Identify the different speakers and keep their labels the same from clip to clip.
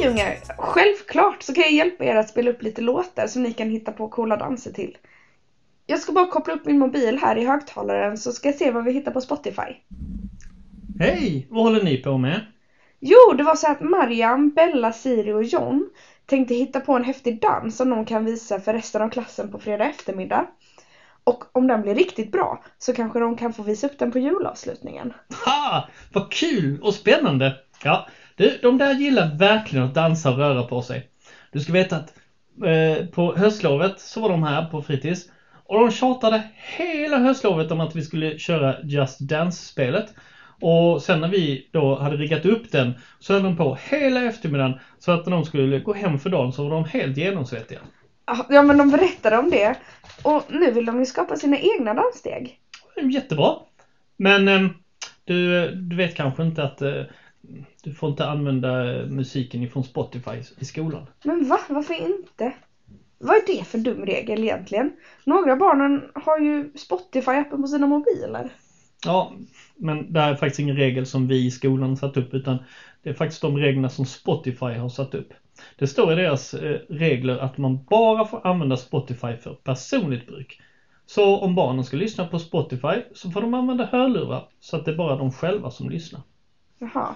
Speaker 1: Hej ungar! Självklart så kan jag hjälpa er att spela upp lite låtar som ni kan hitta på coola danser till. Jag ska bara koppla upp min mobil här i högtalaren så ska jag se vad vi hittar på Spotify.
Speaker 2: Hej! Vad håller ni på med?
Speaker 1: Jo, det var så att Mariam, Bella, Siri och John tänkte hitta på en häftig dans som de kan visa för resten av klassen på fredag eftermiddag. Och om den blir riktigt bra så kanske de kan få visa upp den på julavslutningen.
Speaker 2: Ha! Vad kul och spännande! Ja, du, de där gillar verkligen att dansa och röra på sig. Du ska veta att eh, på höstlovet så var de här på fritids och de tjatade hela höstlovet om att vi skulle köra Just Dance-spelet. Och sen när vi då hade riggat upp den så höll de på hela eftermiddagen så att när de skulle gå hem för dagen så var de helt genomsvettiga.
Speaker 1: Ja, men de berättade om det. Och nu vill de ju skapa sina egna danssteg.
Speaker 2: Jättebra. Men eh, du, du vet kanske inte att eh, du får inte använda musiken ifrån Spotify i skolan.
Speaker 1: Men va? Varför inte? Vad är det för dum regel egentligen? Några barnen har ju Spotify-appen på sina mobiler.
Speaker 2: Ja, men det här är faktiskt ingen regel som vi i skolan satt upp utan det är faktiskt de reglerna som Spotify har satt upp. Det står i deras eh, regler att man bara får använda Spotify för personligt bruk. Så om barnen ska lyssna på Spotify så får de använda hörlurar så att det är bara de själva som lyssnar.
Speaker 1: Jaha.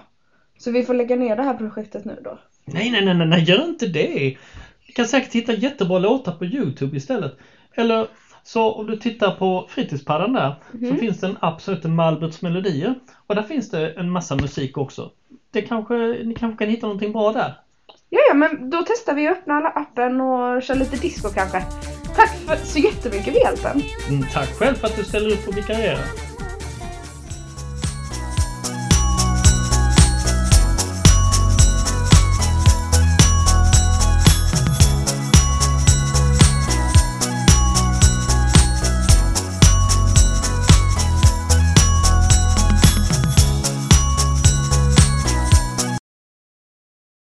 Speaker 1: Så vi får lägga ner det här projektet nu då?
Speaker 2: Nej, nej, nej, nej, gör inte det! Du kan säkert hitta jättebra låtar på Youtube istället. Eller så om du tittar på fritidspaddan där
Speaker 1: Mhm.
Speaker 2: så finns det en app som heter Malberts melodier. Och där finns det en massa musik också. Det kanske, ni kanske kan hitta någonting bra där.
Speaker 1: Ja, ja, men då testar vi att öppna alla appen och kör lite disco kanske. Tack för så jättemycket för hjälpen.
Speaker 2: Mm, tack själv för att du ställer upp och vikarierar.